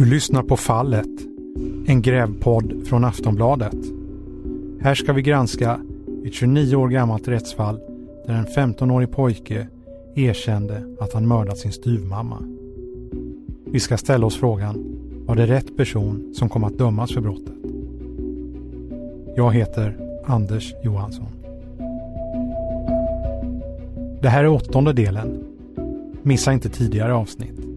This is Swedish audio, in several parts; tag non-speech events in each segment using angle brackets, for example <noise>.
Du lyssnar på Fallet, en grävpodd från Aftonbladet. Här ska vi granska ett 29 år gammalt rättsfall där en 15-årig pojke erkände att han mördat sin styvmamma. Vi ska ställa oss frågan, var det rätt person som kom att dömas för brottet? Jag heter Anders Johansson. Det här är åttonde delen. Missa inte tidigare avsnitt.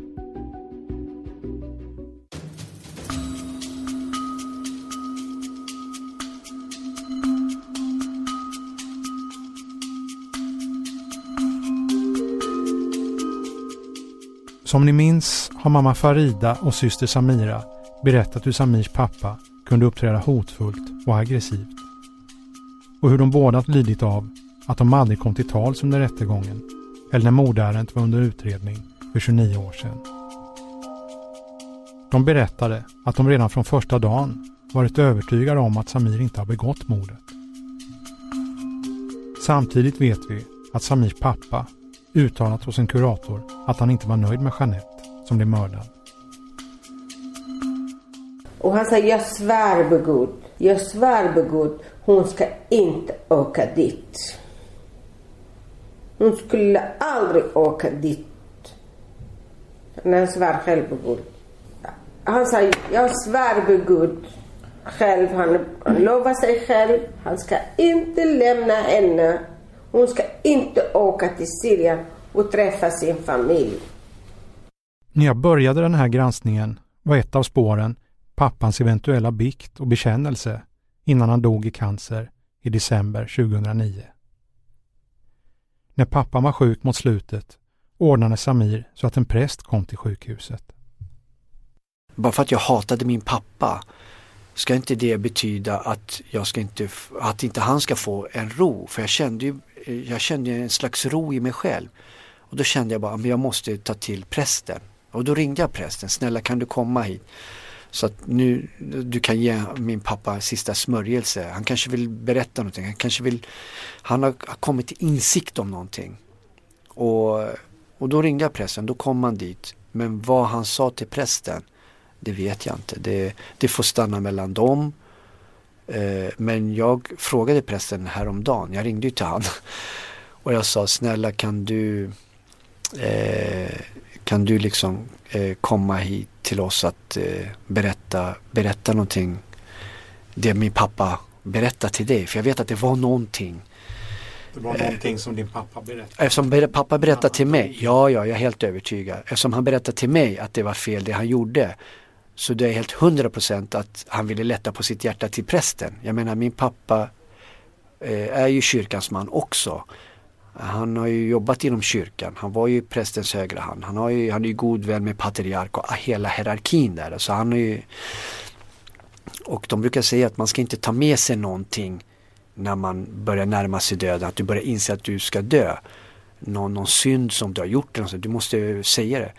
Som ni minns har mamma Farida och syster Samira berättat hur Samirs pappa kunde uppträda hotfullt och aggressivt. Och hur de båda lidit av att de aldrig kom till tals under rättegången eller när mordärendet var under utredning för 29 år sedan. De berättade att de redan från första dagen varit övertygade om att Samir inte har begått mordet. Samtidigt vet vi att Samirs pappa uttalat hos en kurator att han inte var nöjd med Jeanette som blev mördad. Och han sa, jag svär på Gud, jag svär på Gud, hon ska inte åka dit. Hon skulle aldrig åka dit. Men han svär själv på Gud. Han sa, jag svär på Gud själv. Han, han lovar sig själv. Han ska inte lämna henne. Hon ska inte åka till Syrien och träffa sin familj. När jag började den här granskningen var ett av spåren pappans eventuella bikt och bekännelse innan han dog i cancer i december 2009. När pappan var sjuk mot slutet ordnade Samir så att en präst kom till sjukhuset. Bara för att jag hatade min pappa ska inte det betyda att, jag ska inte, att inte han ska få en ro. För jag kände ju jag kände en slags ro i mig själv. Och då kände jag bara att jag måste ta till prästen. Och då ringde jag prästen, snälla kan du komma hit? Så att nu du kan ge min pappa sista smörjelse. Han kanske vill berätta någonting. Han kanske vill, han har kommit till insikt om någonting. Och, och då ringde jag prästen, då kom han dit. Men vad han sa till prästen, det vet jag inte. Det, det får stanna mellan dem. Eh, men jag frågade prästen häromdagen, jag ringde ju till han. Och jag sa, snälla kan du eh, kan du liksom eh, komma hit till oss att berätta, berätta någonting. Det min pappa berättade till dig. För jag vet att det var någonting. Det var någonting som din pappa berättade? Eftersom pappa berättade till mig. Ja, ja, jag är helt övertygad. Eftersom han berättade till mig att det var fel det han gjorde. Så det är helt hundra procent att han ville lätta på sitt hjärta till prästen. Jag menar min pappa eh, är ju kyrkans man också. Han har ju jobbat inom kyrkan. Han var ju prästens högra hand. Han, har ju, han är ju god vän med patriark och hela hierarkin där. Så han är ju, och de brukar säga att man ska inte ta med sig någonting när man börjar närma sig döden. Att du börjar inse att du ska dö. Någon, någon synd som du har gjort. Eller du måste säga det.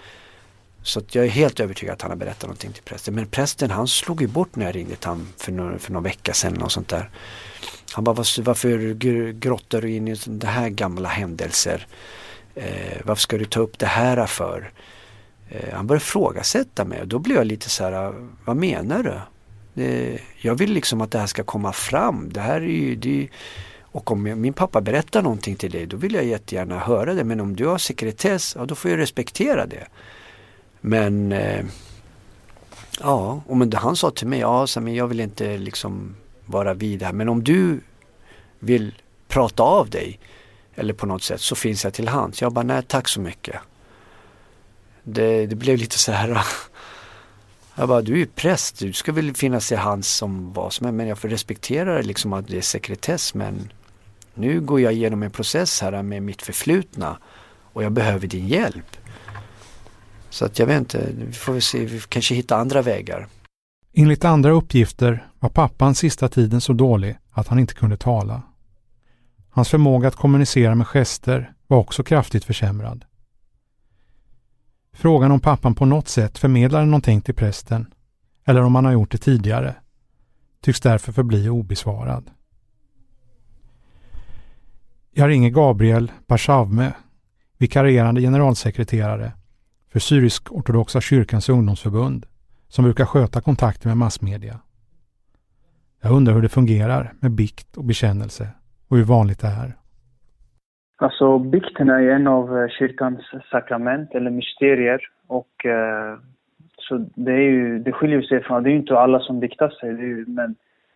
Så jag är helt övertygad att han har berättat någonting till prästen. Men prästen han slog ju bort när jag ringde till honom för, någon, för någon vecka sedan och sånt där. Han bara, varför grottar du in i det här gamla händelser? Eh, varför ska du ta upp det här för? Eh, han började frågasätta mig och då blev jag lite så här, ah, vad menar du? Eh, jag vill liksom att det här ska komma fram. Det här är ju, det och om min pappa berättar någonting till dig då vill jag jättegärna höra det. Men om du har sekretess, ja då får jag respektera det. Men eh, ja, och men han sa till mig, ja men jag vill inte liksom vara vid här. Men om du vill prata av dig eller på något sätt så finns jag till hands. Jag bara, nej tack så mycket. Det, det blev lite så här <laughs> Jag bara, du är ju präst, du ska väl finnas till hands som vad som helst. Men jag får respektera liksom att det är sekretess. Men nu går jag igenom en process här med mitt förflutna och jag behöver din hjälp. Så att jag vet inte, vi får väl se, vi kanske hittar andra vägar. Enligt andra uppgifter var pappan sista tiden så dålig att han inte kunde tala. Hans förmåga att kommunicera med gester var också kraftigt försämrad. Frågan om pappan på något sätt förmedlade någonting till prästen, eller om han har gjort det tidigare, tycks därför förbli obesvarad. Jag ringer Gabriel Barsavme, vikarierande generalsekreterare för Syrisk-ortodoxa kyrkans ungdomsförbund som brukar sköta kontakten med massmedia. Jag undrar hur det fungerar med bikt och bekännelse och hur vanligt det är. Alltså bikten är en av eh, kyrkans sakrament eller mysterier och eh, så det, är ju, det skiljer sig från, det är ju inte alla som biktar sig, det ju, men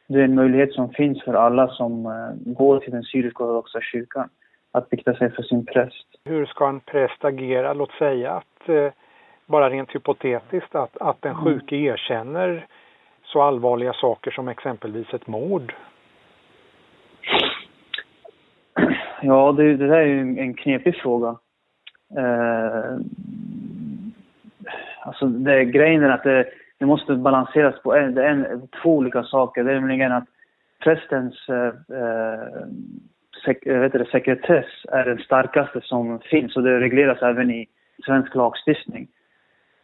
det är en möjlighet som finns för alla som eh, går till den syrisk-ortodoxa kyrkan att bikta sig för sin präst. Hur ska en präst agera? Låt säga att, eh, bara rent hypotetiskt, att, att den sjuke erkänner så allvarliga saker som exempelvis ett mord. Ja, det, det där är ju en knepig fråga. Eh, alltså det, grejen är att det, det måste balanseras på en, en, två olika saker. Det är nämligen att prästens eh, eh sek, eh, vet det, sekretess är den starkaste som finns och det regleras även i svensk lagstiftning.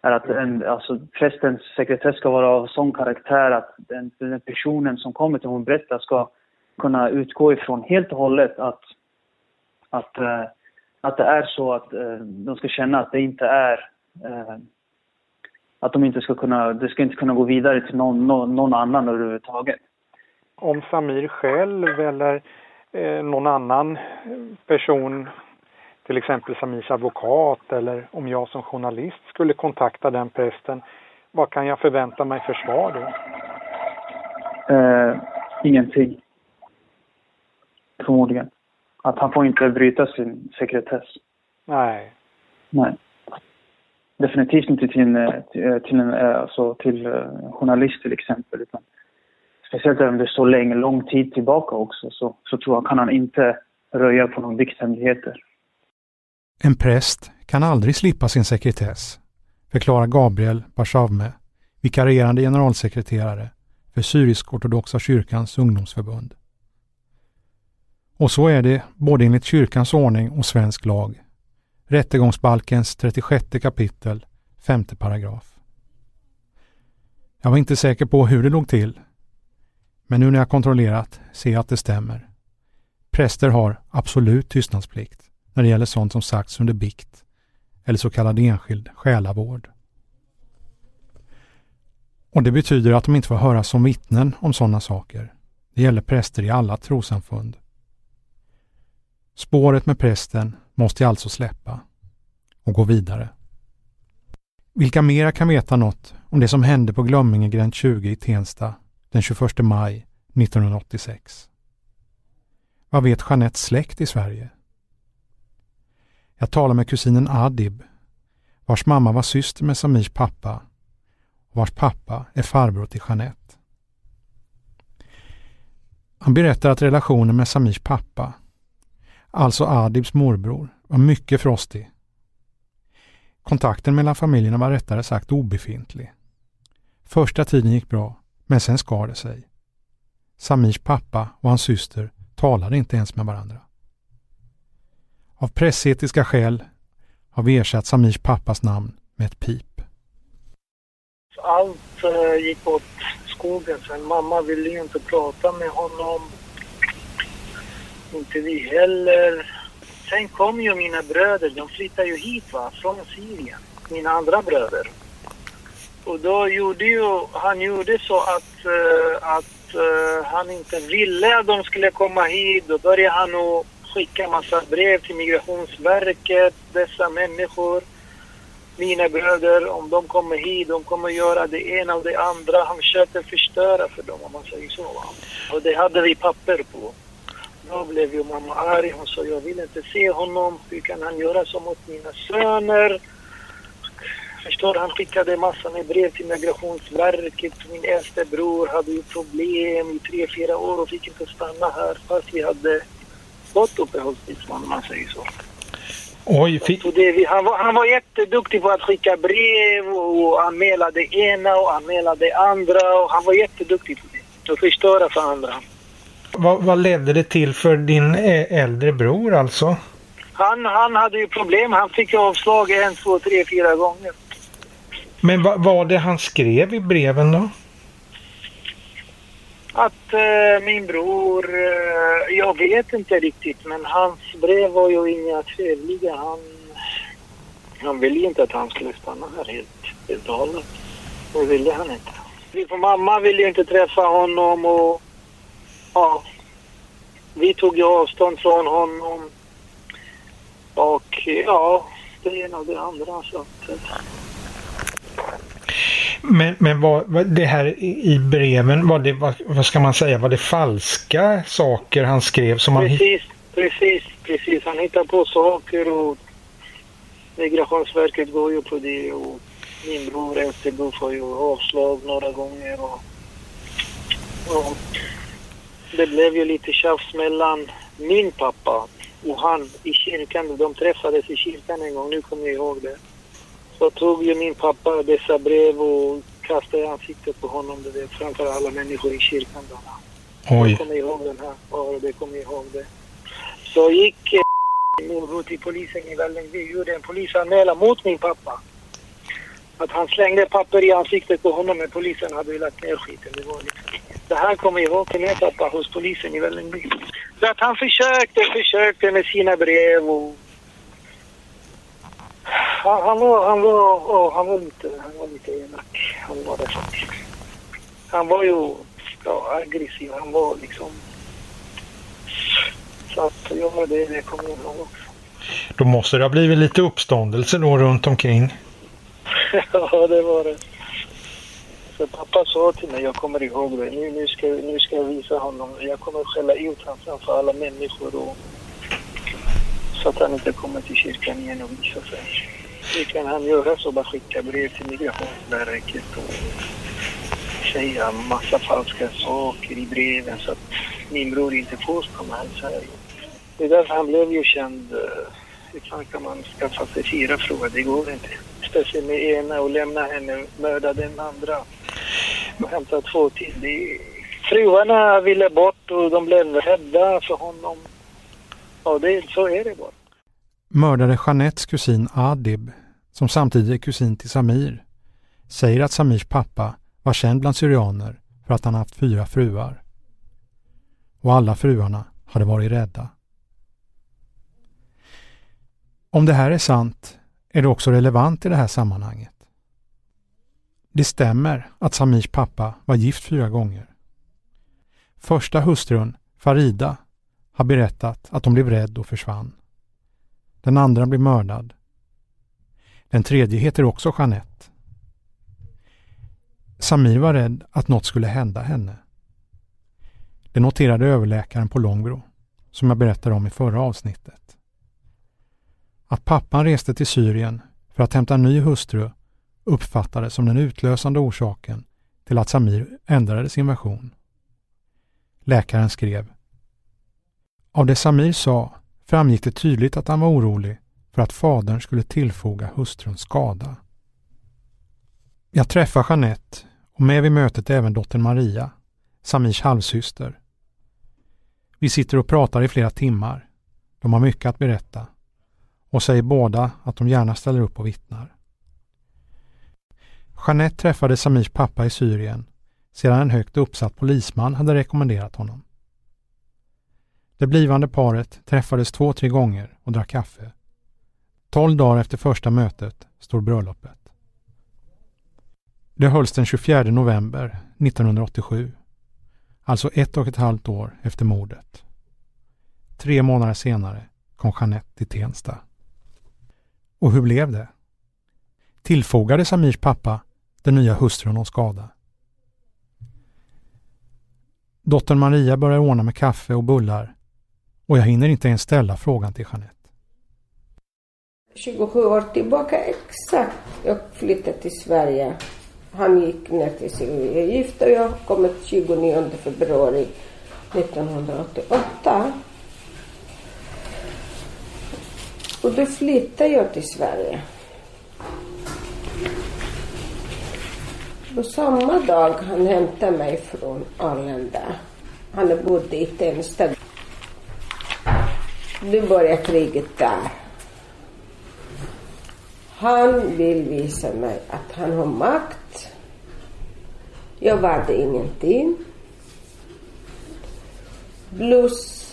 Är att en, alltså, prästens sekretess ska vara av sån karaktär att den, den personen som kommer till hon berättar ska kunna utgå ifrån helt och hållet att, att, äh, att det är så att äh, de ska känna att det inte är äh, att de inte ska kunna, det ska inte kunna gå vidare till någon, någon, någon annan överhuvudtaget. Om Samir själv eller någon annan person, till exempel Samirs advokat eller om jag som journalist skulle kontakta den prästen, vad kan jag förvänta mig för svar då? Eh, ingenting. Förmodligen. Att han får inte bryta sin sekretess. Nej. Nej definitivt inte till eh, till eh, alltså till eh, journalist till exempel. Utan speciellt om det står länge, lång tid tillbaka också så, så tror jag kan han inte röja på några vikthemligheter. En präst kan aldrig slippa sin sekretess, förklarar Gabriel Barsavme, vikarierande generalsekreterare för Syrisk-ortodoxa kyrkans ungdomsförbund. Och så är det både enligt kyrkans ordning och svensk lag. Rättegångsbalkens 36 kapitel, femte paragraf. Jag var inte säker på hur det låg till, men nu när jag kontrollerat ser jag att det stämmer. Präster har absolut tystnadsplikt när det gäller sånt som sagts under bikt eller så kallad enskild själavård. Och det betyder att de inte får höras som vittnen om sådana saker. Det gäller präster i alla trosamfund. Spåret med prästen måste jag alltså släppa och gå vidare. Vilka mera kan veta något om det som hände på Glömmingegränd 20 i Tensta den 21 maj 1986? Vad vet Jeanettes släkt i Sverige? Jag talar med kusinen Adib, vars mamma var syster med Samirs pappa och vars pappa är farbror till Jeanette. Han berättar att relationen med Samirs pappa alltså Adibs morbror, var mycket frostig. Kontakten mellan familjerna var rättare sagt obefintlig. Första tiden gick bra, men sen skar det sig. Samirs pappa och hans syster talade inte ens med varandra. Av pressetiska skäl har vi ersatt Samirs pappas namn med ett pip. Allt eh, gick åt skogen sen. Mamma ville ju inte prata med honom inte vi heller. Sen kom ju mina bröder, de flyttade ju hit va, från Syrien. Mina andra bröder. Och då gjorde ju, han gjorde så att, uh, att uh, han inte ville att de skulle komma hit. Då började han att skicka massa brev till Migrationsverket, dessa människor. Mina bröder, om de kommer hit, de kommer göra det ena och det andra. Han försökte förstöra för dem om man säger så. Va? Och det hade vi papper på. Då blev ju mamma arg. Hon sa jag vill inte se honom. Hur kan han göra så mot mina söner? Förstår Han skickade massor med brev till Migrationsverket. Min äldste bror hade ju problem i tre, fyra år och fick inte stanna här fast vi hade fått uppehållstillstånd om man säger så. Oj, så det, han, var, han var jätteduktig på att skicka brev och anmäla det ena och anmäla det andra. Och han var jätteduktig på det. Att förstöra för andra. Vad, vad ledde det till för din äldre bror alltså? Han, han hade ju problem. Han fick avslag en, två, tre, fyra gånger. Men vad var det han skrev i breven då? Att eh, min bror, eh, jag vet inte riktigt men hans brev var ju inga trevliga. Han, han ville inte att han skulle stanna här helt, helt och hållet. Det ville han inte. Min mamma ville ju inte träffa honom och ja, vi tog ju avstånd från honom. Och ja, det ena och det andra. Så att, eh, men, men vad, vad, det här i breven, var det, vad, vad ska man säga, var det falska saker han skrev som Precis, precis, precis, precis. Han hittar på saker och Migrationsverket går ju på det och min bror Österbo får ju avslag några gånger och, och det blev ju lite tjafs mellan min pappa och han i kyrkan. De träffades i kyrkan en gång, nu kommer jag ihåg det. Så tog ju min pappa dessa brev och kastade i ansiktet på honom, det vet, framför alla människor i kyrkan. Då. Jag Oj. kommer ihåg den här. Ja, det kommer jag ihåg det. Så gick eh, min bror till polisen i Vällingby gjorde en polisanmälan mot min pappa. Att han slängde papper i ansiktet på honom men polisen hade ju lagt ner skiten. Det, var liksom. det här kommer jag ihåg till min pappa hos polisen i Vällingby. Så att han försökte, försökte med sina brev och... Han, han var, han var, åh, han var lite, han var lite elak. Han var det faktiskt. Han var ju ja, aggressiv. Han var liksom... Så att, ja, det, det kommer jag ihåg också. Då måste det ha blivit lite uppståndelse då runt omkring. <laughs> ja, det var det. Så pappa sa till mig, jag kommer ihåg det, nu, nu, ska, nu ska jag visa honom. Jag kommer skälla ut honom framför alla människor och, så att han inte kommer till kyrkan igen och visa sig. Det kan han göra så, bara skicka brev till Migrationsverket och säga massa falska saker i breven så att min bror inte får komma här Sverige. Det är därför han blev ju känd. Eh, hur fan kan man skaffa sig fyra fruar? Det går inte. Speciellt med ena och lämna henne, mörda den andra och hämta två till. Det, fruarna ville bort och de blev rädda för honom. Ja, det, så är det bara. Mördade Jeanettes kusin Adib, som samtidigt är kusin till Samir, säger att Samirs pappa var känd bland syrianer för att han haft fyra fruar. Och alla fruarna hade varit rädda. Om det här är sant är det också relevant i det här sammanhanget. Det stämmer att Samirs pappa var gift fyra gånger. Första hustrun, Farida, har berättat att hon blev rädd och försvann. Den andra blir mördad. Den tredje heter också Jeanette. Samir var rädd att något skulle hända henne. Det noterade överläkaren på Långbro, som jag berättade om i förra avsnittet. Att pappan reste till Syrien för att hämta en ny hustru uppfattades som den utlösande orsaken till att Samir ändrade sin version. Läkaren skrev Av det Samir sa framgick det tydligt att han var orolig för att fadern skulle tillfoga hustrun skada. Jag träffar Jeanette och med vid mötet även dottern Maria, Samirs halvsyster. Vi sitter och pratar i flera timmar. De har mycket att berätta och säger båda att de gärna ställer upp och vittnar. Jeanette träffade Samirs pappa i Syrien sedan en högt uppsatt polisman hade rekommenderat honom. Det blivande paret träffades två, tre gånger och drack kaffe. Tolv dagar efter första mötet står bröllopet. Det hölls den 24 november 1987. Alltså ett och ett halvt år efter mordet. Tre månader senare kom Jeanette till Tensta. Och hur blev det? Tillfogade Samirs pappa den nya hustrun någon skada? Dottern Maria börjar ordna med kaffe och bullar och jag hinner inte ens ställa frågan till Jeanette. 27 år tillbaka exakt. Jag flyttade till Sverige. Han gick ner till sin Jag är gift och jag kom 29 februari 1988. Och då flyttade jag till Sverige. Och samma dag han hämtade mig från Arlanda. Han bodde i Tensta. Nu börjar kriget där. Han vill visa mig att han har makt. Jag varde ingenting. Plus,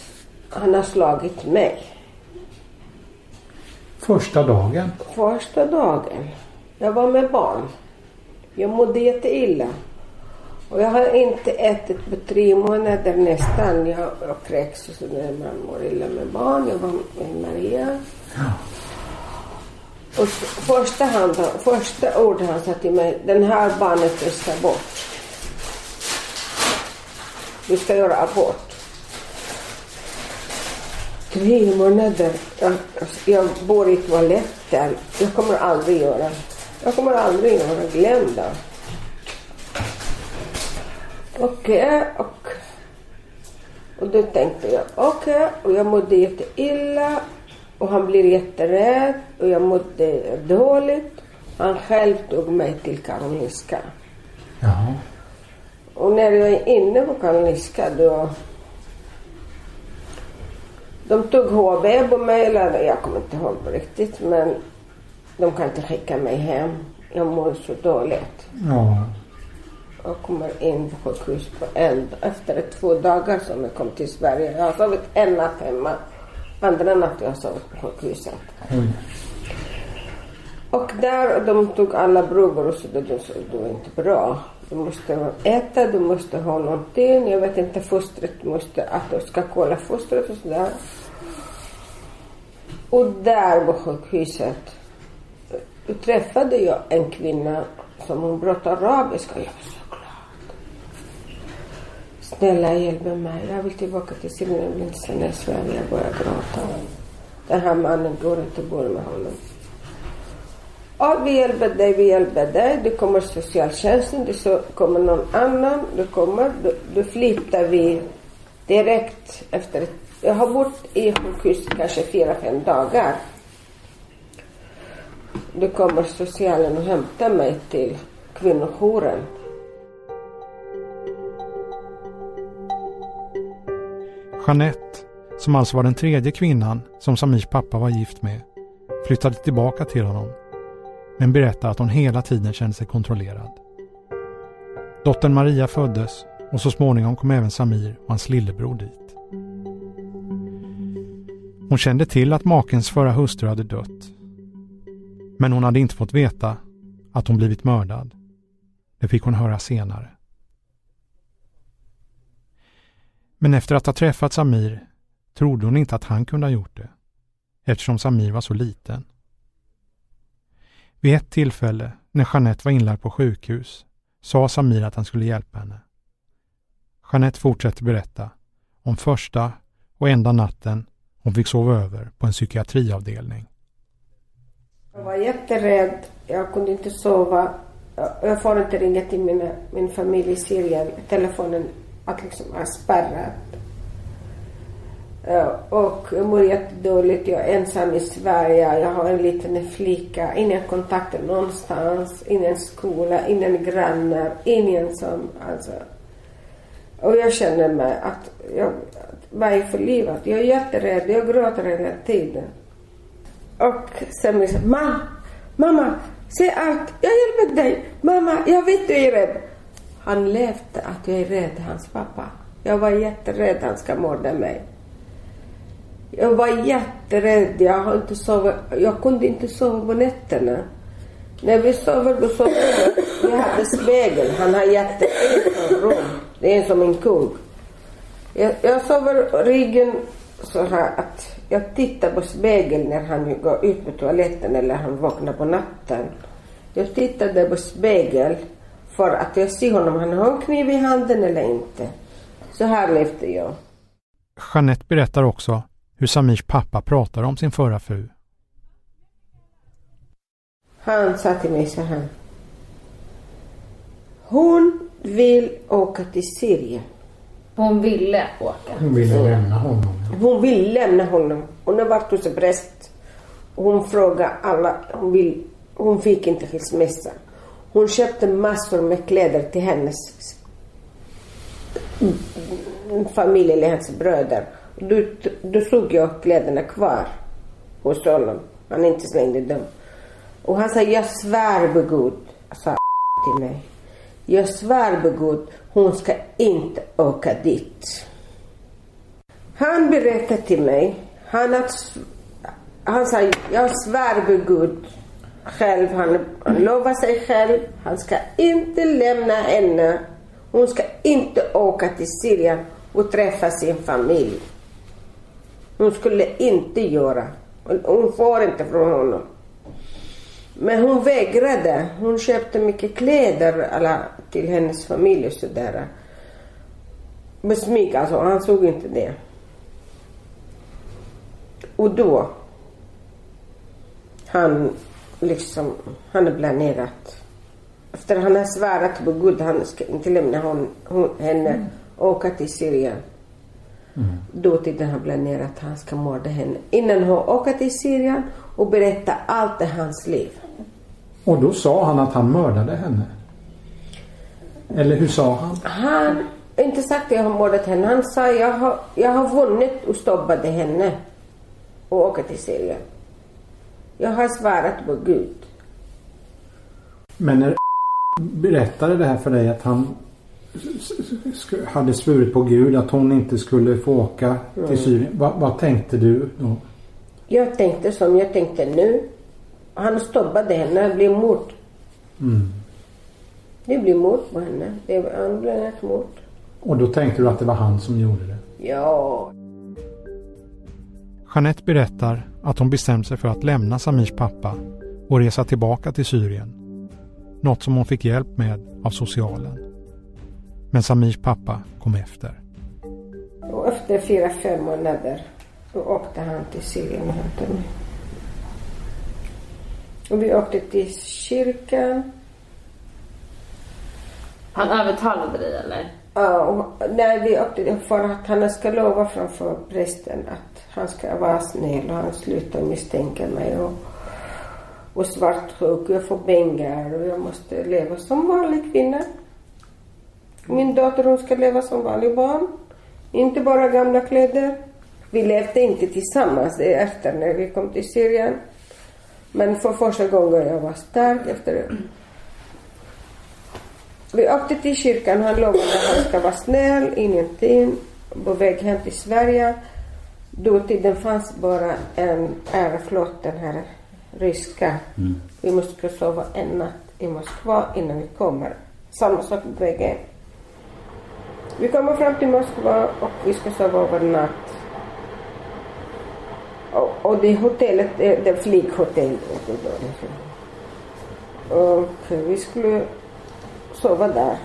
han har slagit mig. Första dagen. Första dagen. Jag var med barn. Jag mådde jätteilla. Och jag har inte ätit på tre månader nästan. Jag, kräks och så när man mår illa med barn. Jag var med Maria. Ja. Och första, hand, första ordet han sa till mig, den här barnet ska bort. Du ska göra abort. Tre månader. Jag, jag bor i toaletten. Jag kommer aldrig göra. Jag kommer aldrig göra. Glöm det. Okej, okay, och, och då tänkte jag okej, okay, och jag mådde jätteilla och han blev jätterädd och jag mådde dåligt. Han själv tog mig till Karolinska. Jaha. Och när jag är inne på Karolinska då de tog HB på mig, eller jag kommer inte ihåg riktigt men de kan inte skicka mig hem. Jag mår så dåligt. Ja. Jag kommer in på sjukhus på en, efter två dagar som jag kom till Sverige. Jag har sovit en natt hemma. Andra natten jag sovit på sjukhuset. Oj. Och där de tog alla prover och så de sa det är inte bra. Du måste äta, du måste ha någonting. Jag vet inte, fostret måste, att du ska kolla fostret och sådär. Och där på sjukhuset då träffade jag en kvinna som hon pratade arabiska. Jag var. Snälla hjälp mig. Jag vill tillbaka till Syrien. Jag i Sverige. Börjar gråta. Den här mannen går inte bo med honom. Ja, vi hjälper dig, vi hjälper dig. Du kommer socialtjänsten, det kommer någon annan. Du kommer, då, då flyttar vi direkt efter jag har bott i sjukhus kanske fyra, fem dagar. Då kommer socialen och hämtar mig till kvinnojouren. Jeanette, som alltså var den tredje kvinnan som Samirs pappa var gift med, flyttade tillbaka till honom men berättar att hon hela tiden kände sig kontrollerad. Dottern Maria föddes och så småningom kom även Samir och hans lillebror dit. Hon kände till att makens förra hustru hade dött. Men hon hade inte fått veta att hon blivit mördad. Det fick hon höra senare. Men efter att ha träffat Samir trodde hon inte att han kunde ha gjort det, eftersom Samir var så liten. Vid ett tillfälle, när Jeanette var inlagd på sjukhus, sa Samir att han skulle hjälpa henne. Jeanette fortsätter berätta om första och enda natten hon fick sova över på en psykiatriavdelning. Jag var jätterädd. Jag kunde inte sova. Jag får inte ringa till mina, min familj i Syrien. Telefonen att liksom är spärrat. Eh, och jag mår jättedåligt. Jag är ensam i Sverige. Jag har en liten flicka. Ingen kontakt någonstans. Ingen skola. Ingen grannar. Ingen som alltså. Och jag känner mig att jag, vad är för livet? Jag är jätterädd, jag gråter hela tiden. Och sen liksom, mamma, mamma, se allt, jag hjälper dig. Mamma, jag vet du är rädd. Han levde att jag är rädd, hans pappa. Jag var jätterädd han ska mörda mig. Jag var jätterädd. Jag, har inte sovit, jag kunde inte sova på nätterna. När vi sover, då sover vi. Vi hade spegel. Han har jättefint rum. Det är som en kung. Jag, jag sover ryggen så här att jag tittar på spegeln när han går ut på toaletten eller han vaknar på natten. Jag tittade på spegeln för att jag ser honom. Han har en kniv i handen eller inte. Så här levde jag. Jeanette berättar också hur Samirs pappa pratar om sin förra fru. Han sa till mig så här. Hon vill åka till Syrien. Hon ville åka. Hon ville lämna honom. Hon vill lämna honom. Hon har varit hos en präst. Hon frågade alla. Hon, vill, hon fick inte skilsmässa. Hon köpte massor med kläder till hennes familj eller hennes bröder. Då, då såg jag kläderna kvar hos honom. Han inte slängde dem. Och han sa, jag svär på Gud, sa till mig. Jag svär på Gud, hon ska inte åka dit. Han berättade till mig, han, att, han sa, jag svär på Gud, själv. Han, han lovar sig själv. Han ska inte lämna henne. Hon ska inte åka till Syrien och träffa sin familj. Hon skulle inte göra. Hon får inte från honom. Men hon vägrade. Hon köpte mycket kläder alla, till hennes familj och sådär. Med smyg alltså. Han såg inte det. Och då. Han liksom, han är planerat. Efter han har svarat på Gud, han ska inte lämna hon, hon, henne, mm. åka till Syrien. Mm. Dåtiden har planerat att han ska mörda henne. Innan hon åker till Syrien och berätta allt i hans liv. Och då sa han att han mördade henne? Eller hur sa han? Han inte sagt att jag har mördat henne. Han sa jag har, jag har vunnit och stoppade henne och åka till Syrien. Jag har svarat på Gud. Men när berättade det här för dig att han hade svurit på Gud att hon inte skulle få åka till mm. Syrien. Va, vad tänkte du då? Jag tänkte som jag tänkte nu. Han stoppade henne. Det blev mord. Mm. Det blev mord på henne. Det blev ett mord. Och då tänkte du att det var han som gjorde det? Ja. Jeanette berättar att hon bestämt sig för att lämna Samirs pappa och resa tillbaka till Syrien. Något som hon fick hjälp med av socialen. Men Samirs pappa kom efter. Och efter fyra, fem månader då åkte han till Syrien och hämtade mig. Och vi åkte till kyrkan. Han övertalade dig eller? Ja, när vi åkte för att han ska lova framför prästen att han ska vara snäll och han slutar misstänka mig och, och svartsjuk. Jag får pengar och jag måste leva som vanlig kvinna. Min dotter hon ska leva som vanlig barn. Inte bara gamla kläder. Vi levde inte tillsammans efter när vi kom till Syrien. Men för första gången jag var stark efter det. Vi åkte till kyrkan. Han lovade att han ska vara snäll, ingenting. På väg hem till Sverige. Dåtiden fanns bara en Aeroflot, den här ryska. Mm. Vi måste sova en natt i Moskva innan vi kommer. Samma sak på vägen. Vi kommer fram till Moskva och vi ska sova över natt. Och, och det hotellet, det är flyghotell. Och vi skulle sova där.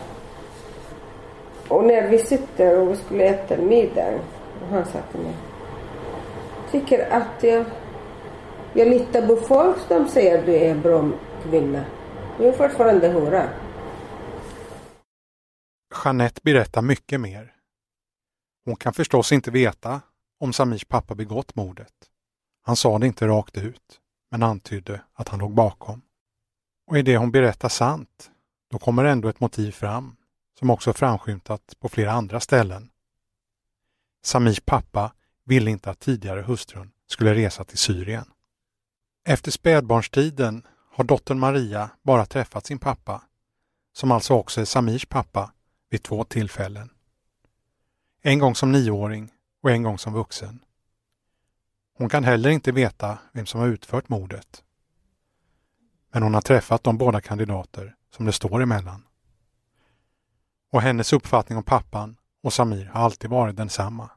Och när vi sitter och vi skulle äta middag och han sa till mig. Tycker att jag, jag litar på folk som säger att du är en bra kvinna. Du är fortfarande hora. Jeanette berättar mycket mer. Hon kan förstås inte veta om Samirs pappa begått mordet. Han sa det inte rakt ut, men antydde att han låg bakom. Och är det hon berättar sant då kommer ändå ett motiv fram som också framskymtat på flera andra ställen. Samirs pappa ville inte att tidigare hustrun skulle resa till Syrien. Efter spädbarnstiden har dottern Maria bara träffat sin pappa, som alltså också är Samirs pappa, vid två tillfällen. En gång som nioåring och en gång som vuxen. Hon kan heller inte veta vem som har utfört mordet. Men hon har träffat de båda kandidater som det står emellan. Och hennes uppfattning om pappan och Samir har alltid varit densamma.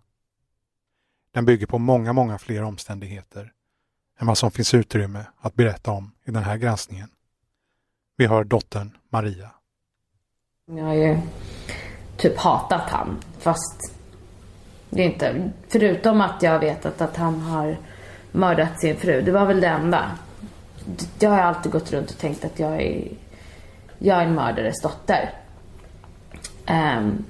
Den bygger på många, många fler omständigheter än vad som finns utrymme att berätta om i den här granskningen. Vi hör dottern Maria. Jag har ju typ hatat han, fast det är inte, förutom att jag vetat att han har mördat sin fru, det var väl det enda. Jag har alltid gått runt och tänkt att jag är jag är en mördares dotter. Um,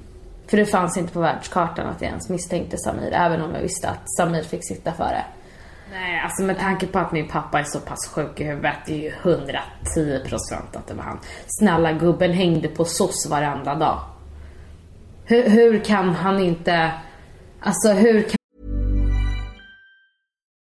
för det fanns inte på världskartan att jag ens misstänkte Samir, även om jag visste att Samir fick sitta före. Nej, alltså med tanke på att min pappa är så pass sjuk i huvudet, det är ju 110% att det var han. Snälla gubben hängde på SOS varenda dag. Hur, hur kan han inte, alltså hur kan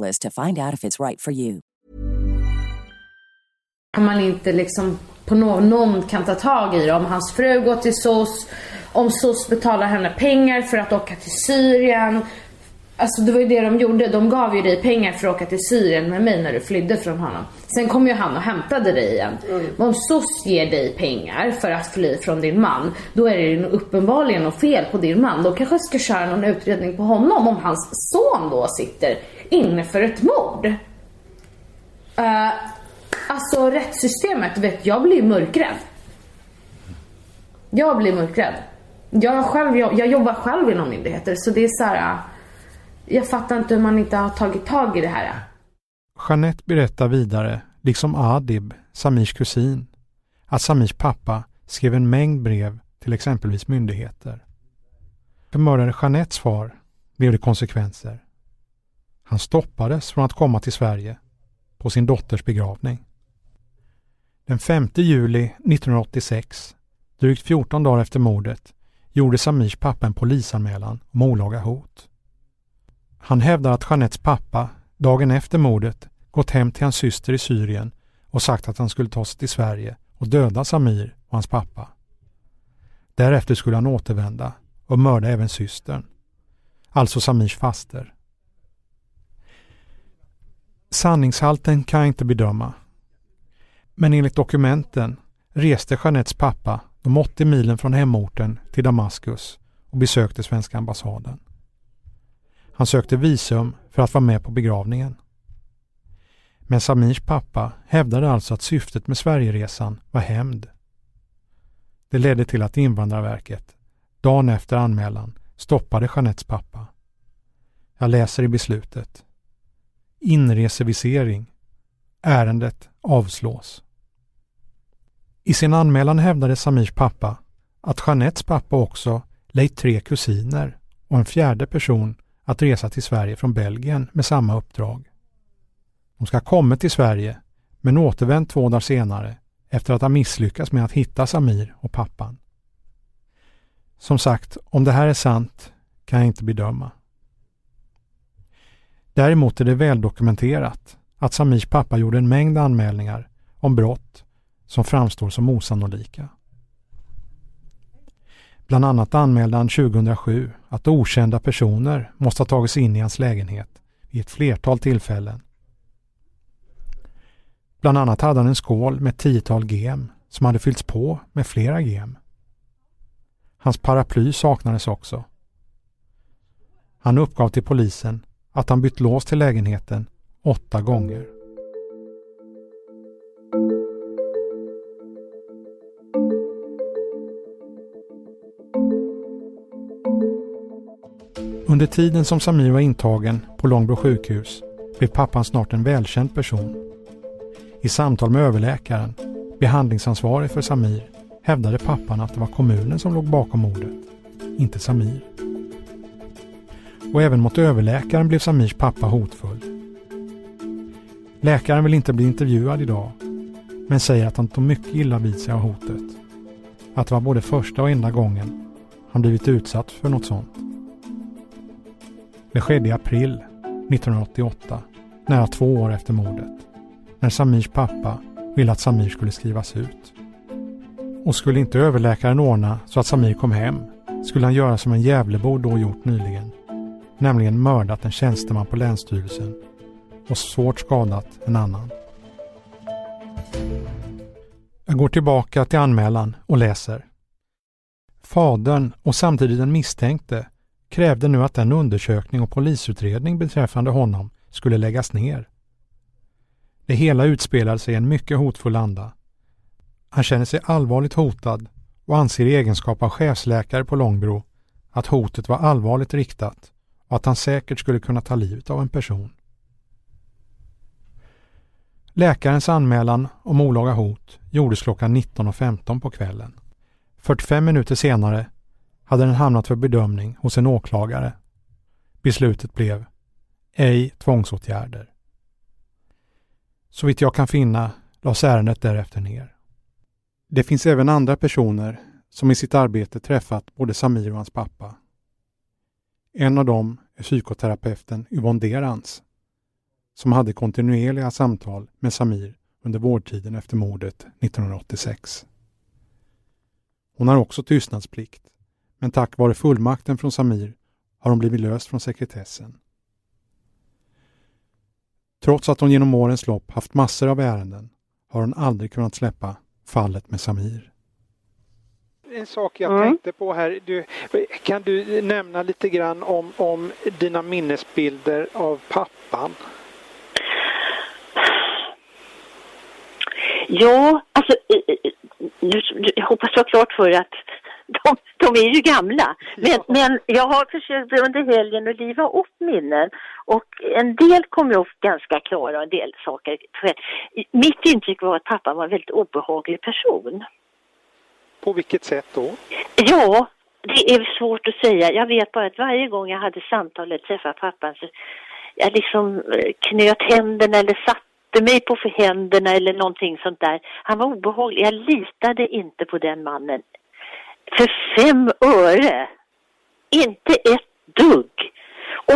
to find out if it's right for you. Om man inte liksom på någon, någon kan ta tag i det. Om hans fru går till SOS, om SOS betalar henne pengar för att åka till Syrien. Alltså det var ju det de gjorde. De gav ju dig pengar för att åka till Syrien med mig när du flydde från honom. Sen kom ju han och hämtade dig igen. Mm. Men om SOS ger dig pengar för att fly från din man, då är det ju uppenbarligen något fel på din man. Då kanske jag ska köra någon utredning på honom om hans son då sitter inför för ett mord. Uh, alltså rättssystemet, vet jag blir mörkrädd. Jag blir mörkrädd. Jag, själv, jag, jag jobbar själv inom myndigheter så det är så här. Eh, jag fattar inte hur man inte har tagit tag i det här. Jeanette berättar vidare, liksom Adib, Samirs kusin, att Samirs pappa skrev en mängd brev till exempelvis myndigheter. För mördare Jeanettes far blev det konsekvenser. Han stoppades från att komma till Sverige på sin dotters begravning. Den 5 juli 1986, drygt 14 dagar efter mordet, gjorde Samirs pappa en polisanmälan om olaga hot. Han hävdar att Jeanettes pappa dagen efter mordet gått hem till hans syster i Syrien och sagt att han skulle ta sig till Sverige och döda Samir och hans pappa. Därefter skulle han återvända och mörda även systern, alltså Samirs faster. Sanningshalten kan jag inte bedöma. Men enligt dokumenten reste Jeanettes pappa de 80 milen från hemorten till Damaskus och besökte svenska ambassaden. Han sökte visum för att vara med på begravningen. Men Samirs pappa hävdade alltså att syftet med Sverigeresan var hämnd. Det ledde till att Invandrarverket, dagen efter anmälan, stoppade Jeanettes pappa. Jag läser i beslutet. Inresevisering. Ärendet avslås. I sin anmälan hävdade Samirs pappa att Jeanettes pappa också lejt tre kusiner och en fjärde person att resa till Sverige från Belgien med samma uppdrag. De ska ha kommit till Sverige men återvänt två dagar senare efter att ha misslyckats med att hitta Samir och pappan. Som sagt, om det här är sant kan jag inte bedöma. Däremot är det väldokumenterat att Samirs pappa gjorde en mängd anmälningar om brott som framstår som osannolika. Bland annat anmälde han 2007 att okända personer måste ha tagit sig in i hans lägenhet vid ett flertal tillfällen. Bland annat hade han en skål med ett tiotal gem som hade fyllts på med flera gem. Hans paraply saknades också. Han uppgav till polisen att han bytt lås till lägenheten åtta gånger. Under tiden som Samir var intagen på Långbro sjukhus blev pappan snart en välkänd person. I samtal med överläkaren, behandlingsansvarig för Samir, hävdade pappan att det var kommunen som låg bakom mordet, inte Samir. Och även mot överläkaren blev Samirs pappa hotfull. Läkaren vill inte bli intervjuad idag, men säger att han tog mycket illa vid sig av hotet. Att det var både första och enda gången han blivit utsatt för något sånt. Det skedde i april 1988, nära två år efter mordet, när Samirs pappa ville att Samir skulle skrivas ut. Och skulle inte överläkaren ordna så att Samir kom hem skulle han göra som en Gävlebo då gjort nyligen, nämligen mördat en tjänsteman på Länsstyrelsen och svårt skadat en annan. Jag går tillbaka till anmälan och läser. Fadern och samtidigt den misstänkte krävde nu att den undersökning och polisutredning beträffande honom skulle läggas ner. Det hela utspelade sig i en mycket hotfull anda. Han känner sig allvarligt hotad och anser i egenskap av chefsläkare på Långbro att hotet var allvarligt riktat och att han säkert skulle kunna ta livet av en person. Läkarens anmälan om olaga hot gjordes klockan 19.15 på kvällen. 45 minuter senare hade den hamnat för bedömning hos en åklagare. Beslutet blev ej tvångsåtgärder. Så vitt jag kan finna lades ärendet därefter ner. Det finns även andra personer som i sitt arbete träffat både Samir och hans pappa. En av dem är psykoterapeuten Yvonne Derans som hade kontinuerliga samtal med Samir under vårdtiden efter mordet 1986. Hon har också tystnadsplikt, men tack vare fullmakten från Samir har hon blivit löst från sekretessen. Trots att hon genom årens lopp haft massor av ärenden har hon aldrig kunnat släppa fallet med Samir. En sak jag Mm. tänkte på här, du, kan du nämna lite grann om, om dina minnesbilder av pappan? Ja, alltså, nu, jag hoppas du har klart för att de, de är ju gamla. Men, men jag har försökt under helgen att liva upp minnen och en del kom upp ganska klara och en del saker. Mitt intryck var att pappa var en väldigt obehaglig person. På vilket sätt då? Ja, det är svårt att säga. Jag vet bara att varje gång jag hade samtalet träffa träffade pappan så jag liksom eh, knöt händerna eller satte mig på för händerna eller någonting sånt där. Han var obehaglig. Jag litade inte på den mannen. För fem öre. Inte ett dugg.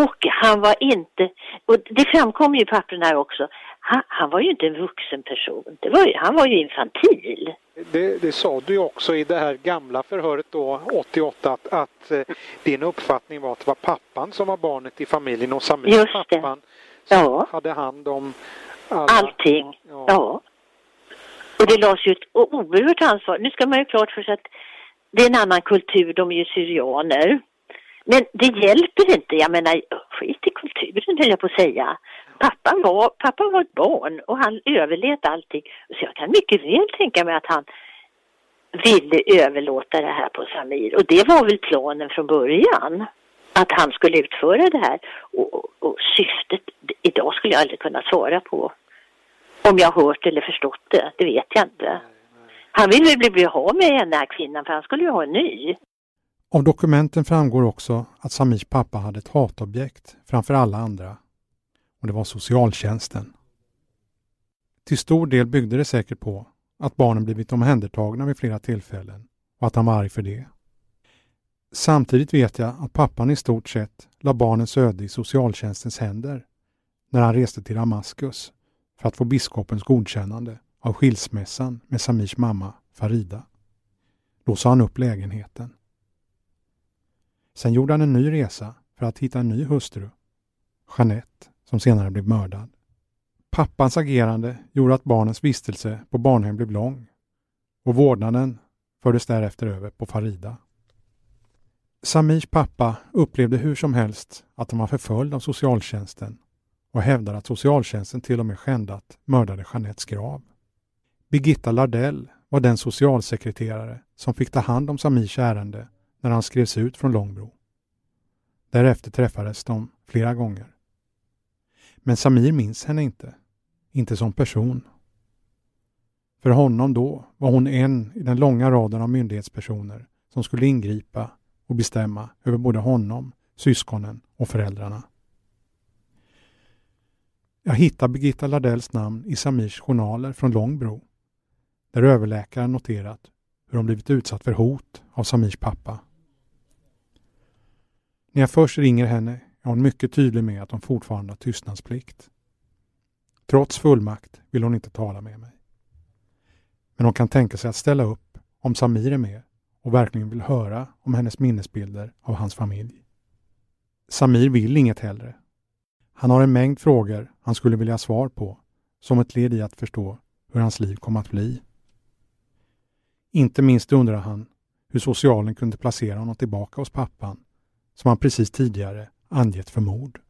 Och han var inte, och det framkommer ju i pappren här också, han, han var ju inte en vuxen person. Det var ju, han var ju infantil. Det, det sa du ju också i det här gamla förhöret då, 88, att, att eh, din uppfattning var att det var pappan som var barnet i familjen och Samir Just det. pappan som Ja. hade hand om alla. Allting. Ja. Och det lades ju ett oerhört ansvar. Nu ska man ju klart för sig att det är en annan kultur, de är ju syrianer. Men det hjälper inte, jag menar skit i kulturen höll jag på att säga. Pappan var, pappa var ett barn och han överlevde allting. Så jag kan mycket väl tänka mig att han ville överlåta det här på Samir. Och det var väl planen från början. Att han skulle utföra det här. Och, och, och syftet, idag skulle jag aldrig kunna svara på. Om jag hört eller förstått det, det vet jag inte. Han ville väl bli, bli av med den här kvinnan för han skulle ju ha en ny. Av dokumenten framgår också att Samirs pappa hade ett hatobjekt framför alla andra. Och det var socialtjänsten. Till stor del byggde det säkert på att barnen blivit omhändertagna vid flera tillfällen och att han var arg för det. Samtidigt vet jag att pappan i stort sett la barnens öde i socialtjänstens händer när han reste till Damaskus för att få biskopens godkännande av skilsmässan med Samirs mamma Farida. Då sa han upp lägenheten. Sen gjorde han en ny resa för att hitta en ny hustru, Jeanette, som senare blev mördad. Pappans agerande gjorde att barnens vistelse på barnhem blev lång och vårdnaden fördes därefter över på Farida. Samirs pappa upplevde hur som helst att han var förföljd av socialtjänsten och hävdar att socialtjänsten till och med skändat mördade Jeanettes grav. Birgitta Lardell var den socialsekreterare som fick ta hand om Samirs ärende när han skrevs ut från Långbro. Därefter träffades de flera gånger. Men Samir minns henne inte, inte som person. För honom då var hon en i den långa raden av myndighetspersoner som skulle ingripa och bestämma över både honom, syskonen och föräldrarna. Jag hittar Birgitta Lardells namn i Samirs journaler från Långbro, där överläkaren noterat hur hon blivit utsatt för hot av Samirs pappa. När jag först ringer henne är hon mycket tydlig med att hon fortfarande har tystnadsplikt. Trots fullmakt vill hon inte tala med mig. Men hon kan tänka sig att ställa upp om Samir är med och verkligen vill höra om hennes minnesbilder av hans familj. Samir vill inget hellre. Han har en mängd frågor han skulle vilja ha svar på, som ett led i att förstå hur hans liv kom att bli. Inte minst undrar han hur socialen kunde placera honom tillbaka hos pappan, som han precis tidigare angett för mord.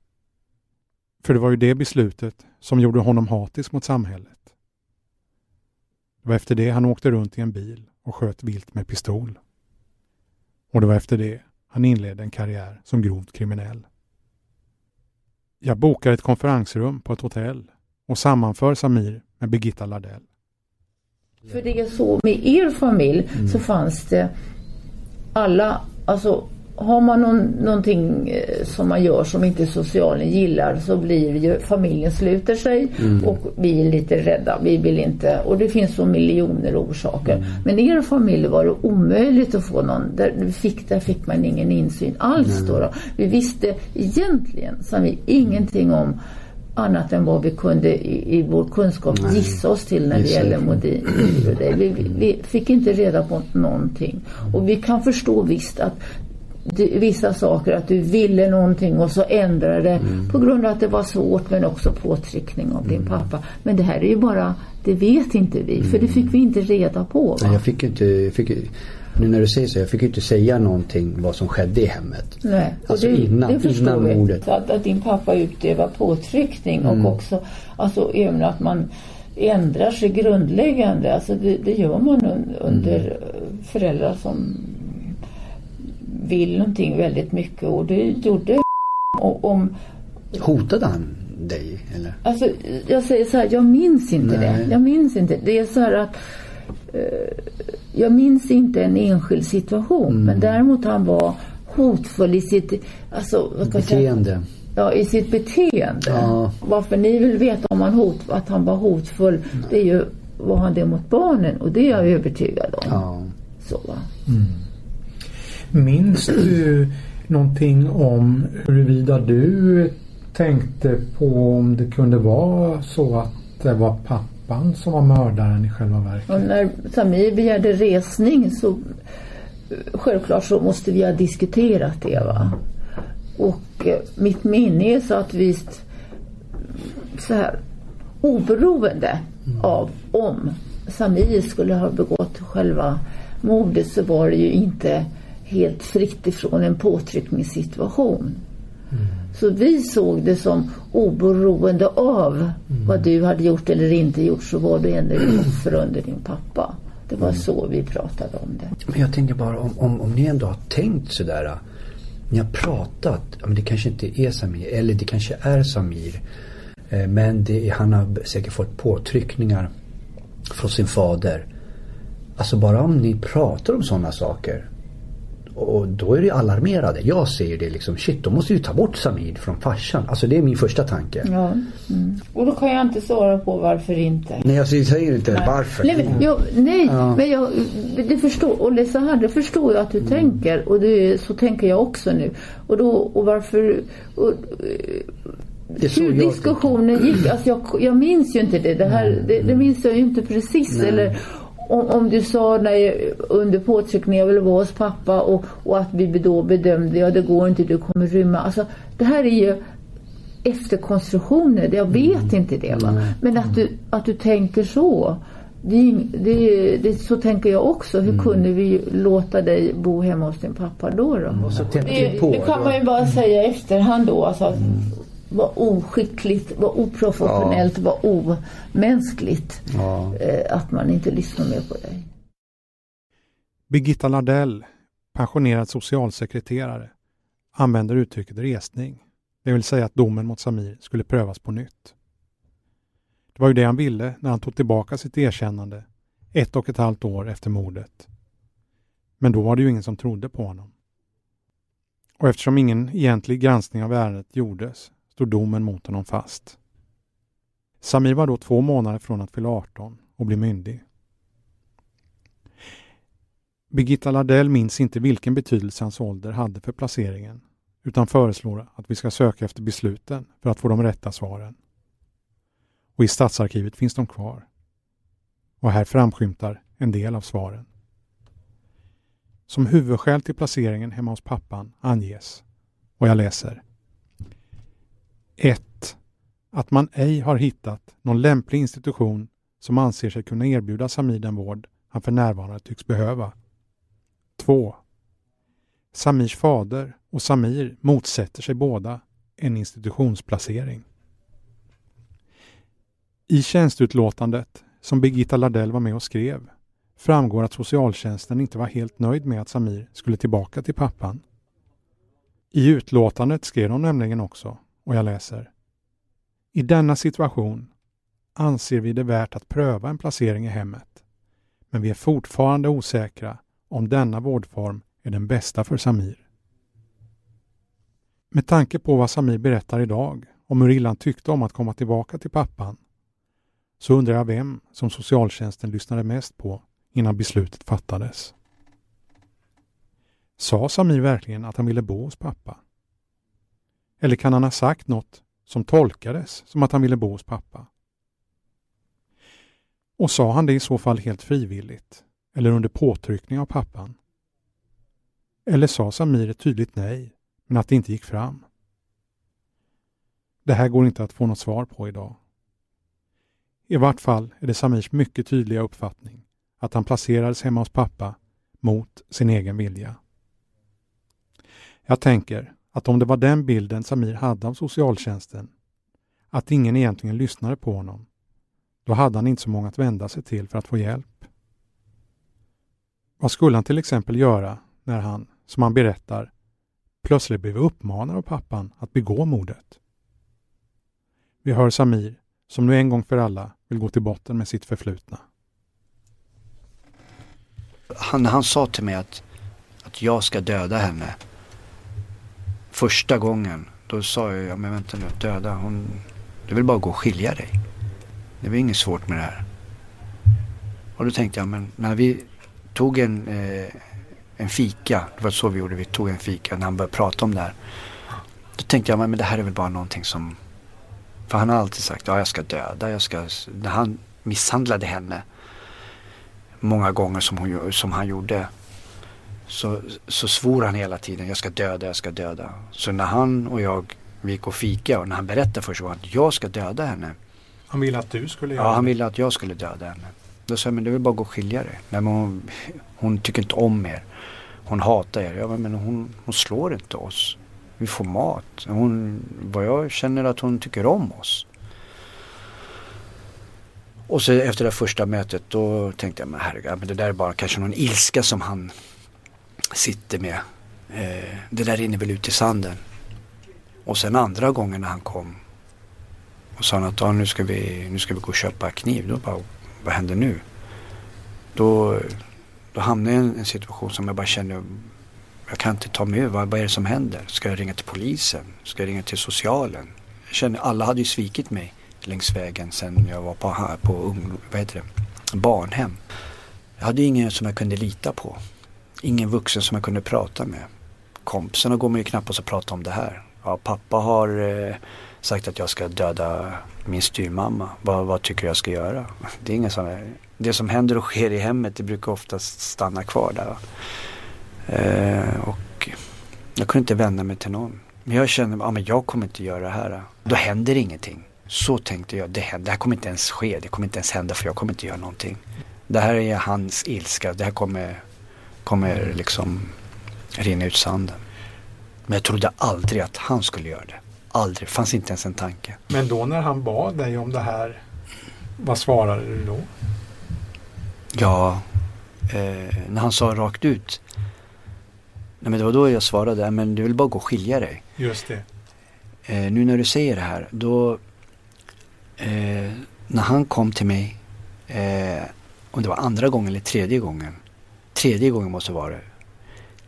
För det var ju det beslutet som gjorde honom hatisk mot samhället. Det var efter det han åkte runt i en bil och sköt vilt med pistol. Och det var efter det han inledde en karriär som grovt kriminell. Jag bokar ett konferensrum på ett hotell och sammanför Samir med Birgitta Lardell. För det är så med er familj mm. så fanns det alla, alltså har man någon, någonting eh, som man gör som inte socialen gillar så blir ju familjen sluter sig mm. och vi är lite rädda. Vi vill inte och det finns så miljoner orsaker. Mm. Men i er familj var det omöjligt att få någon. Där fick, där fick man ingen insyn alls mm. då, då. Vi visste egentligen som vi ingenting om annat än vad vi kunde i, i vår kunskap Nej. gissa oss till när det gäller Modin. Vi, vi, fick inte reda på någonting. Och vi kan förstå visst att vissa saker, att du ville någonting och så ändrade det mm. på grund av att det var svårt men också påtryckning av din mm. pappa. Men det här är ju bara, det vet inte vi för det fick vi inte reda på. Va? Nej, jag fick inte, jag fick, nu när du säger så, jag fick inte säga någonting vad som skedde i hemmet. Nej, alltså det, innan, det förstår innan mordet. Att, att din pappa utövar påtryckning mm. och också, alltså även att man ändrar sig grundläggande. Alltså det, det gör man under mm. föräldrar som vill någonting väldigt mycket och det gjorde <laughs> och om Hotade han dig eller? Alltså jag säger så här, jag minns inte Nej. det. Jag minns inte. Det är så här att eh, jag minns inte en enskild situation mm. men däremot han var hotfull i sitt alltså, beteende. Ja, i sitt beteende. Ja. Varför ni vill veta om han hot, att han var hotfull, mm. det är ju, var han det mot barnen? Och det är jag övertygad om. Ja. Så va. Mm. Minns du någonting om huruvida du tänkte på om det kunde vara så att det var pappan som var mördaren i själva verket? Och när Samir begärde resning så självklart så måste vi ha diskuterat det va. Och eh, mitt minne är så att visst så här oberoende mm. av om Samir skulle ha begått själva mordet så var det ju inte helt fritt ifrån en påtryckningssituation. Mm. Så vi såg det som oberoende av mm. vad du hade gjort eller inte gjort så var du ändå ett offer under din pappa. Det var mm. så vi pratade om det. Men jag tänker bara om, om, om ni ändå har tänkt sådär. Äh, ni har pratat, men det kanske inte är Samir eller det kanske är Samir. Äh, men det, han har säkert fått påtryckningar från sin fader. Alltså bara om ni pratar om sådana saker och då är det alarmerade. Jag säger det liksom, shit då måste vi ta bort Samir från farsan. Alltså det är min första tanke. Ja. Mm. Och då kan jag inte svara på varför inte. Nej jag säger inte nej. varför. Nej, men, jag, nej, ja. men jag, det förstår, och det så här, det förstår jag att du mm. tänker. Och det, så tänker jag också nu. Och då, och varför... Och, hur diskussionen gick, alltså jag, jag minns ju inte det. Det, här, det, det minns jag ju inte precis. Nej. Eller, om, om du sa när jag, under påtryckning, jag ville vara hos pappa och, och att vi då bedömde, ja det går inte, du kommer rymma. Alltså det här är ju efterkonstruktioner, jag vet mm. inte det va. Men att du, att du tänker så. Det, det, det, så tänker jag också. Hur mm. kunde vi låta dig bo hemma hos din pappa då? då? Mm. Det, det, kan man ju bara säga i efterhand då. Alltså, mm var oskickligt, var oprofessionellt, ja. var omänskligt. Ja. Eh, att man inte lyssnar mer på dig. Birgitta Lardell, pensionerad socialsekreterare, använder uttrycket resning. Det vill säga att domen mot Samir skulle prövas på nytt. Det var ju det han ville när han tog tillbaka sitt erkännande ett och ett halvt år efter mordet. Men då var det ju ingen som trodde på honom. Och eftersom ingen egentlig granskning av ärendet gjordes stod domen mot honom fast. Samir var då två månader från att fylla 18 och bli myndig. Birgitta Lardell minns inte vilken betydelse hans ålder hade för placeringen utan föreslår att vi ska söka efter besluten för att få de rätta svaren. Och i Stadsarkivet finns de kvar. Och här framskymtar en del av svaren. Som huvudskäl till placeringen hemma hos pappan anges, och jag läser 1. Att man ej har hittat någon lämplig institution som anser sig kunna erbjuda Samir den vård han för närvarande tycks behöva. 2. Samirs fader och Samir motsätter sig båda en institutionsplacering. I tjänstutlåtandet som Birgitta Lardell var med och skrev framgår att socialtjänsten inte var helt nöjd med att Samir skulle tillbaka till pappan. I utlåtandet skrev de nämligen också, och jag läser. I denna situation anser vi det värt att pröva en placering i hemmet. Men vi är fortfarande osäkra om denna vårdform är den bästa för Samir. Med tanke på vad Samir berättar idag om hur illa han tyckte om att komma tillbaka till pappan så undrar jag vem som socialtjänsten lyssnade mest på innan beslutet fattades. Sa Samir verkligen att han ville bo hos pappa? Eller kan han ha sagt något som tolkades som att han ville bo hos pappa? Och sa han det i så fall helt frivilligt eller under påtryckning av pappan? Eller sa Samir ett tydligt nej, men att det inte gick fram? Det här går inte att få något svar på idag. I vart fall är det Samirs mycket tydliga uppfattning att han placerades hemma hos pappa mot sin egen vilja. Jag tänker att om det var den bilden Samir hade av socialtjänsten, att ingen egentligen lyssnade på honom, då hade han inte så många att vända sig till för att få hjälp. Vad skulle han till exempel göra när han, som han berättar, plötsligt blev uppmanad av pappan att begå mordet? Vi hör Samir, som nu en gång för alla vill gå till botten med sitt förflutna. Han, han sa till mig att, att jag ska döda henne. Första gången, då sa jag, ja men vänta nu, döda, hon, du vill bara gå och skilja dig. Det var inget svårt med det här. Och då tänkte jag, men när vi tog en, eh, en fika, det var så vi gjorde, vi tog en fika när han började prata om det här. Då tänkte jag, men det här är väl bara någonting som, för han har alltid sagt, ja jag ska döda, jag ska, när han misshandlade henne många gånger som, hon, som han gjorde så, så svor han hela tiden, jag ska döda, jag ska döda. Så när han och jag vi gick och fika och när han berättade första gången att jag ska döda henne. Han ville att du skulle göra Ja, det? han ville att jag skulle döda henne. Då sa jag, men det är väl bara att gå och skilja dig. Nej, men hon, hon tycker inte om er. Hon hatar er. Ja, men hon, hon slår inte oss. Vi får mat. Hon, vad jag känner att hon tycker om oss. Och så efter det första mötet då tänkte jag, men herregud, men det där är bara kanske någon ilska som han sitter med. Eh, det där rinner väl ut i sanden. Och sen andra gången när han kom och sa han att nu, ska vi, nu ska vi gå och köpa kniv. Då bara, vad händer nu? Då, då hamnade jag i en, situation som jag bara kände, jag kan inte ta mig ur. Vad, vad är det som händer? Ska jag ringa till polisen? Ska jag ringa till socialen? Jag kände, alla hade ju svikit mig längs vägen sen jag var på, på ung, vad heter det, barnhem. Jag hade ingen som jag kunde lita på. Ingen vuxen som jag kunde prata med. Kompisarna går man ju knappast att prata om det här. Ja, pappa har eh, sagt att jag ska döda min styrmamma. Vad, vad tycker jag ska göra? <laughs> Det är inga sådana, det som händer och sker i hemmet det brukar oftast stanna kvar där. Eh, och jag kunde inte vända mig till någon. Men jag kände, ja men jag kommer inte göra det här. Då händer ingenting. Så tänkte jag, det, händer, det här kommer inte ens ske. Det kommer inte ens hända för jag kommer inte göra någonting. Det här är hans ilska. Det här kommer, kommer liksom rinna ut sanden. Men jag trodde aldrig att han skulle göra det. Aldrig. fanns inte ens en tanke. Men då när han bad dig om det här, vad svarade du då? Ja, eh, när han sa rakt ut. Nej men det var då jag svarade, men du vill bara gå och skilja dig. Just det. Eh, nu när du säger det här, då eh, när han kom till mig, eh, om det var andra gången eller tredje gången. Tredje gången måste vara det.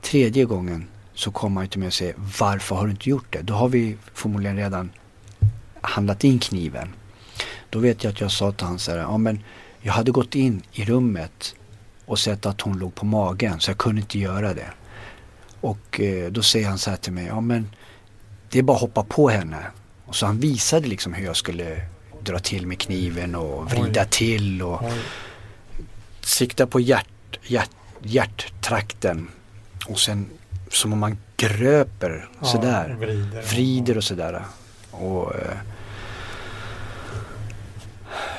Tredje gången så kom han till mig och säger varför har du inte gjort det? Då har vi förmodligen redan handlat in kniven. Då vet jag att jag sa till honom så här, ja men jag hade gått in i rummet och sett att hon låg på magen så jag kunde inte göra det. Och eh, då säger han så här till mig, ja men det är bara att hoppa på henne. Och så han visade liksom hur jag skulle dra till med kniven och vrida Oj. till och Oj. sikta på hjärt, hjärt, hjärttrakten. Och sen som om man gröper Ja, sådär. vrider. Vrider och sådär. Och eh,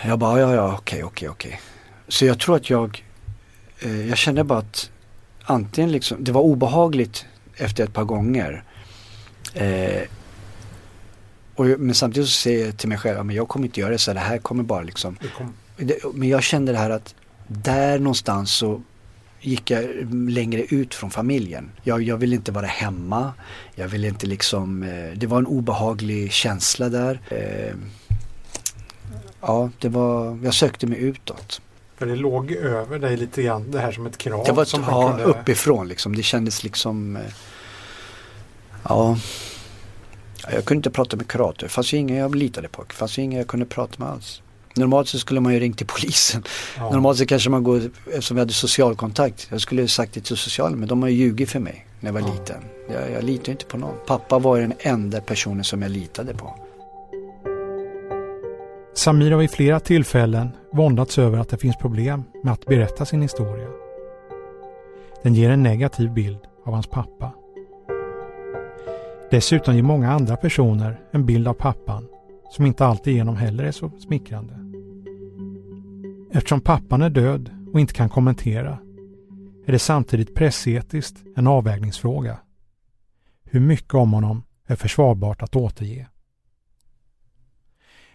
jag bara, ja ja okej okej okej. Så jag tror att jag, eh, jag kände bara att antingen liksom, det var obehagligt efter ett par gånger. Eh, och, men samtidigt så säger jag till mig själv, men jag kommer inte göra det så det här kommer bara liksom. Kom. Det, men jag kände det här att där någonstans så gick jag längre ut från familjen. Jag, jag ville inte vara hemma. Jag ville inte liksom, eh, det var en obehaglig känsla där. Eh, ja, det var, jag sökte mig utåt. För det låg över dig lite grann, det här som ett krav. Det var som ja, kunde... uppifrån liksom. Det kändes liksom, eh, ja. Jag kunde inte prata med kurator. Det fanns ju ingen jag litade på. Det fanns ju ingen jag kunde prata med alls. Normalt så skulle man ju ringt till polisen. Ja. Normalt så kanske man går, eftersom vi hade socialkontakt. Jag skulle sagt det till socialen men de har ju ljugit för mig när jag var Ja. liten. Jag, jag litar inte på någon. Pappa var den enda personen som jag litade på. Samir har vid flera tillfällen våndats över att det finns problem med att berätta sin historia. Den ger en negativ bild av hans pappa. Dessutom ger många andra personer en bild av pappan som inte alltigenom heller är så smickrande. Eftersom pappan är död och inte kan kommentera är det samtidigt pressetiskt en avvägningsfråga. Hur mycket om honom är försvarbart att återge?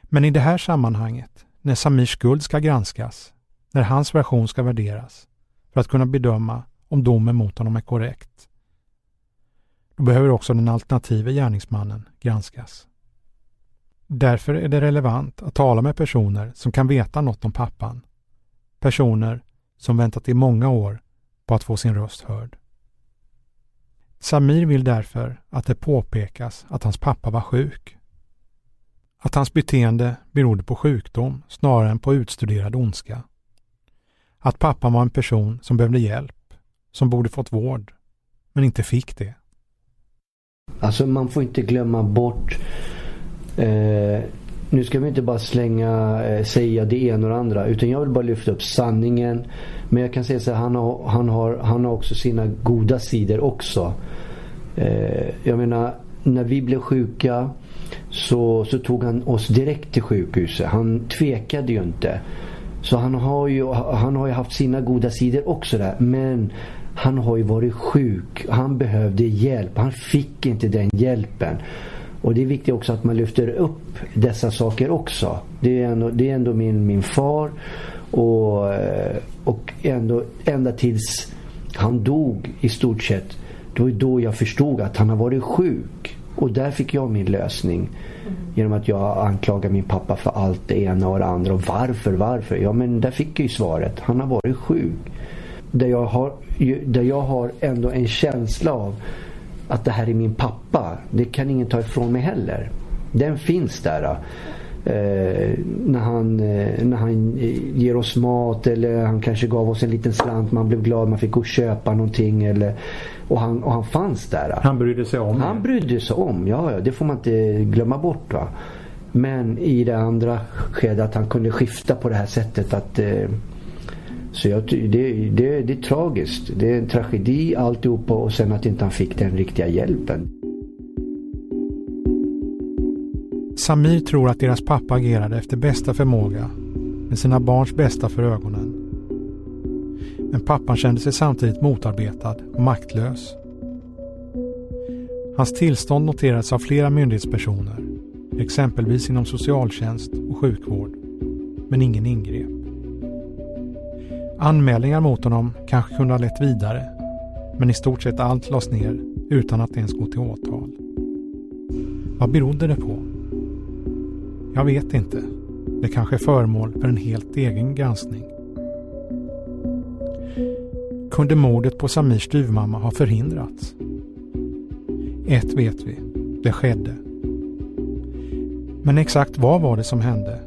Men i det här sammanhanget, när Samirs skuld ska granskas, när hans version ska värderas, för att kunna bedöma om domen mot honom är korrekt, då behöver också den alternative gärningsmannen granskas. Därför är det relevant att tala med personer som kan veta något om pappan. Personer som väntat i många år på att få sin röst hörd. Samir vill därför att det påpekas att hans pappa var sjuk. Att hans beteende berodde på sjukdom snarare än på utstuderad ondska. Att pappan var en person som behövde hjälp, som borde fått vård, men inte fick det. Alltså man får inte glömma bort eh, nu ska vi inte bara slänga, eh, säga det ena och det andra. Utan jag vill bara lyfta upp sanningen. Men jag kan säga så här, han har, han har, han har också sina goda sidor också. Eh, jag menar, när vi blev sjuka så, så tog han oss direkt till sjukhuset. Han tvekade ju inte. Så han har ju, han har ju haft sina goda sidor också där. Men han har ju varit sjuk. Han behövde hjälp. Han fick inte den hjälpen. Och det är viktigt också att man lyfter upp dessa saker också. Det är ändå, det är ändå min, min far. Och, och ändå, ända tills han dog i stort sett. Det var då jag förstod att han har varit sjuk. Och där fick jag min lösning. Genom att jag anklagar min pappa för allt det ena och det andra. Och varför, varför? Ja men där fick jag ju svaret. Han har varit sjuk. Där jag har, där jag har ändå en känsla av att det här är min pappa. Det kan ingen ta ifrån mig heller. Den finns där. Eh, när, han, eh, när han eh, ger oss mat eller han kanske gav oss en liten slant. Man blev glad, man fick gå och köpa någonting. Eller, och, han, och han fanns där. Han brydde sig om Han brydde sig om, ja, ja det får man inte glömma bort. Va? Men i det andra skedet att han kunde skifta på det här sättet. att eh, så jag, det, det, det är tragiskt. Det är en tragedi alltihopa och sen att inte han fick den riktiga hjälpen. Samir tror att deras pappa agerade efter bästa förmåga med sina barns bästa för ögonen. Men pappan kände sig samtidigt motarbetad och maktlös. Hans tillstånd noterades av flera myndighetspersoner, exempelvis inom socialtjänst och sjukvård. Men ingen ingrep. Anmälningar mot honom kanske kunde ha lett vidare, men i stort sett allt lades ner utan att ens gå till åtal. Vad berodde det på? Jag vet inte. Det kanske är föremål för en helt egen granskning. Kunde mordet på Samirs styvmamma ha förhindrats? Ett vet vi. Det skedde. Men exakt vad var det som hände?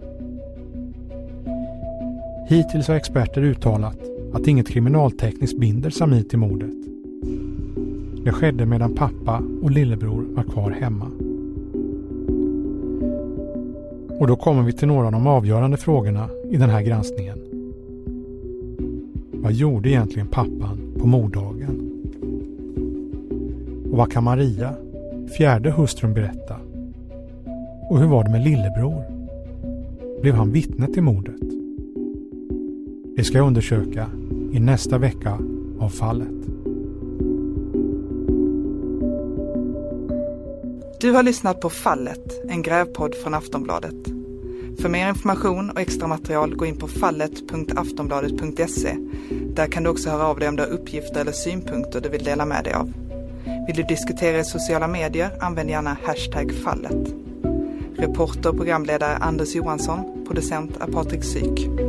Hittills har experter uttalat att inget kriminaltekniskt binder Samir till mordet. Det skedde medan pappa och lillebror var kvar hemma. Och då kommer vi till några av de avgörande frågorna i den här granskningen. Vad gjorde egentligen pappan på morddagen? Och vad kan Maria, fjärde hustrun, berätta? Och hur var det med lillebror? Blev han vittne till mordet? Det ska jag undersöka i nästa vecka av fallet. Du har lyssnat på Fallet, en grävpodd från Aftonbladet. För mer information och extra material gå in på fallet.aftonbladet.se. Där kan du också höra av dig om du har uppgifter eller synpunkter du vill dela med dig av. Vill du diskutera i sociala medier, använd gärna hashtag fallet. Reporter och programledare Anders Johansson, producent är Patrik Syk.